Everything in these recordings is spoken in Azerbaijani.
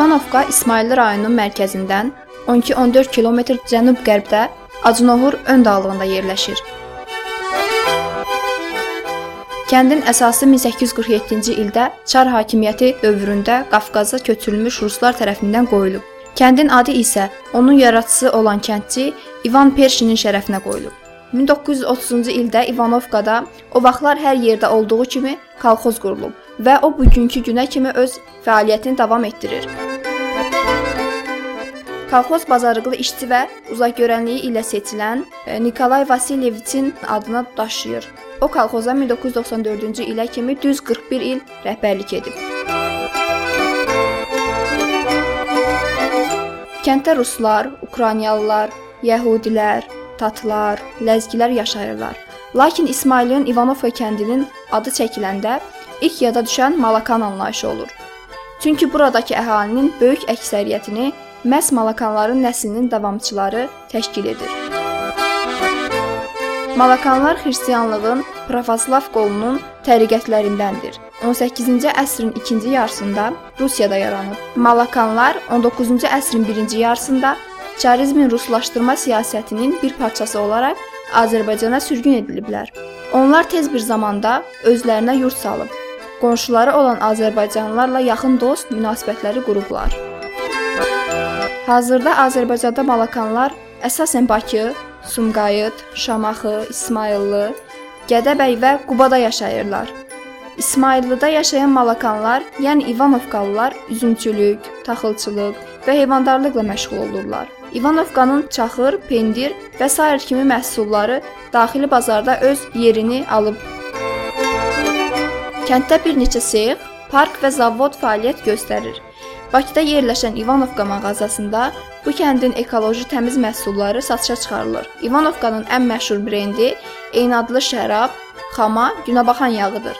İvanovka İsmayıllı rayonunun mərkəzindən 12-14 kilometr cənub-qərbdə Acnohur ön dağlığında yerləşir. Kəndin əsası 1847-ci ildə Çar hakimiyyəti dövründə Qafqaza köçürülmüş ruslar tərəfindən qoyulub. Kəndin adı isə onun yaradıcısı olan kəndçi İvan Perşinin şərəfinə qoyulub. 1930-cu ildə İvanovkada o vaxtlar hər yerdə olduğu kimi kolxoz qurulub və o bugünkü günə kimi öz fəaliyyətini davam etdirir. Kolxoz bazarlıqlı işçi və uzaqgörənliyi ilə seçilən e, Nikolay Vasilyeviçin adını daşıyır. O kolxoza 1994-cü ilə kimi düz 41 il rəhbərlik edib. Kənddə ruslar, Ukraynalılar, yəhudilər, tatlar, ləzgilər yaşayırlar. Lakin İsmailin İvanovka kəndinin adı çəkiləndə ilk yada düşən Malakan anlayışı olur. Çünki buradakı əhalinin böyük əksəriyyətini məhz Malakanların nəslinin davamçıları təşkil edir. Malakanlar xristianlığın Pravoslav qolunun təriqətlərindəndir. 18-ci əsrin ikinci yarısında Rusiyada yaranıb. Malakanlar 19-cu əsrin birinci yarısında çarizmin ruslaşdırma siyasətinin bir parçası olaraq Azərbaycana sürgün ediliblər. Onlar tez bir zamanda özlərinə yurt salıb, qonşuları olan azərbaycanlılarla yaxın dost münasibətləri qurublar. Hazırda Azərbaycanda malakanlar əsasən Bakı, Sumqayıt, Şamaxı, İsmayıllı, Gədəbəy və Qubada yaşayırlar. İsmayıllıda yaşayan malakanlar, yəni İvanovkalılar üzümçülük, taxılçılıq və heyvandarlıqla məşğul olurlar. İvanovkanın çaxır, pendir və sair kimi məhsulları daxili bazarda öz yerini alıb. Kənddə bir neçə sex, park və zavod fəaliyyət göstərir. Bakıda yerləşən İvanovka mağazasında bu kəndin ekoloji təmiz məhsulları satışa çıxarılır. İvanovkanın ən məşhur brendi eyni şərab, xama, günəbaxan yağıdır.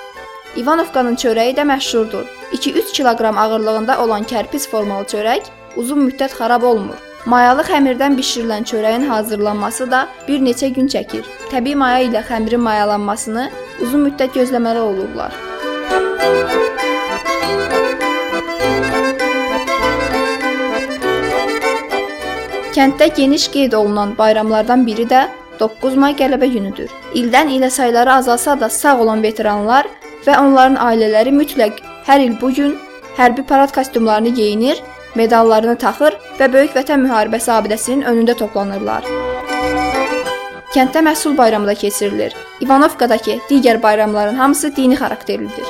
İvanovkanın çörəyi də məşhurdur. 2-3 kiloqram ağırlığında olan kərpic formalı çörək uzun müddət xarab olmur. Mayalı xəmirdən bişirilən çörəyin hazırlanması da bir neçə gün çəkir. Təbii maya ilə xəmirin mayalanmasını uzun müddət gözləməli olurlar. Kənddə geniş qeyd olunan bayramlardan biri də 9 may qələbə günüdür. İldən ilə sayları azalsa da sağ olan veteranlar və onların ailələri mütləq hər il bu gün hərbi parad kostyumlarını geyinir, medallarını taxır və Böyük Vətən müharibəsi abidəsinin önündə toplanırlar. Kənddə məhsul bayramı da keçirilir. İvanovkadakı digər bayramların hamısı dini xarakterlidir.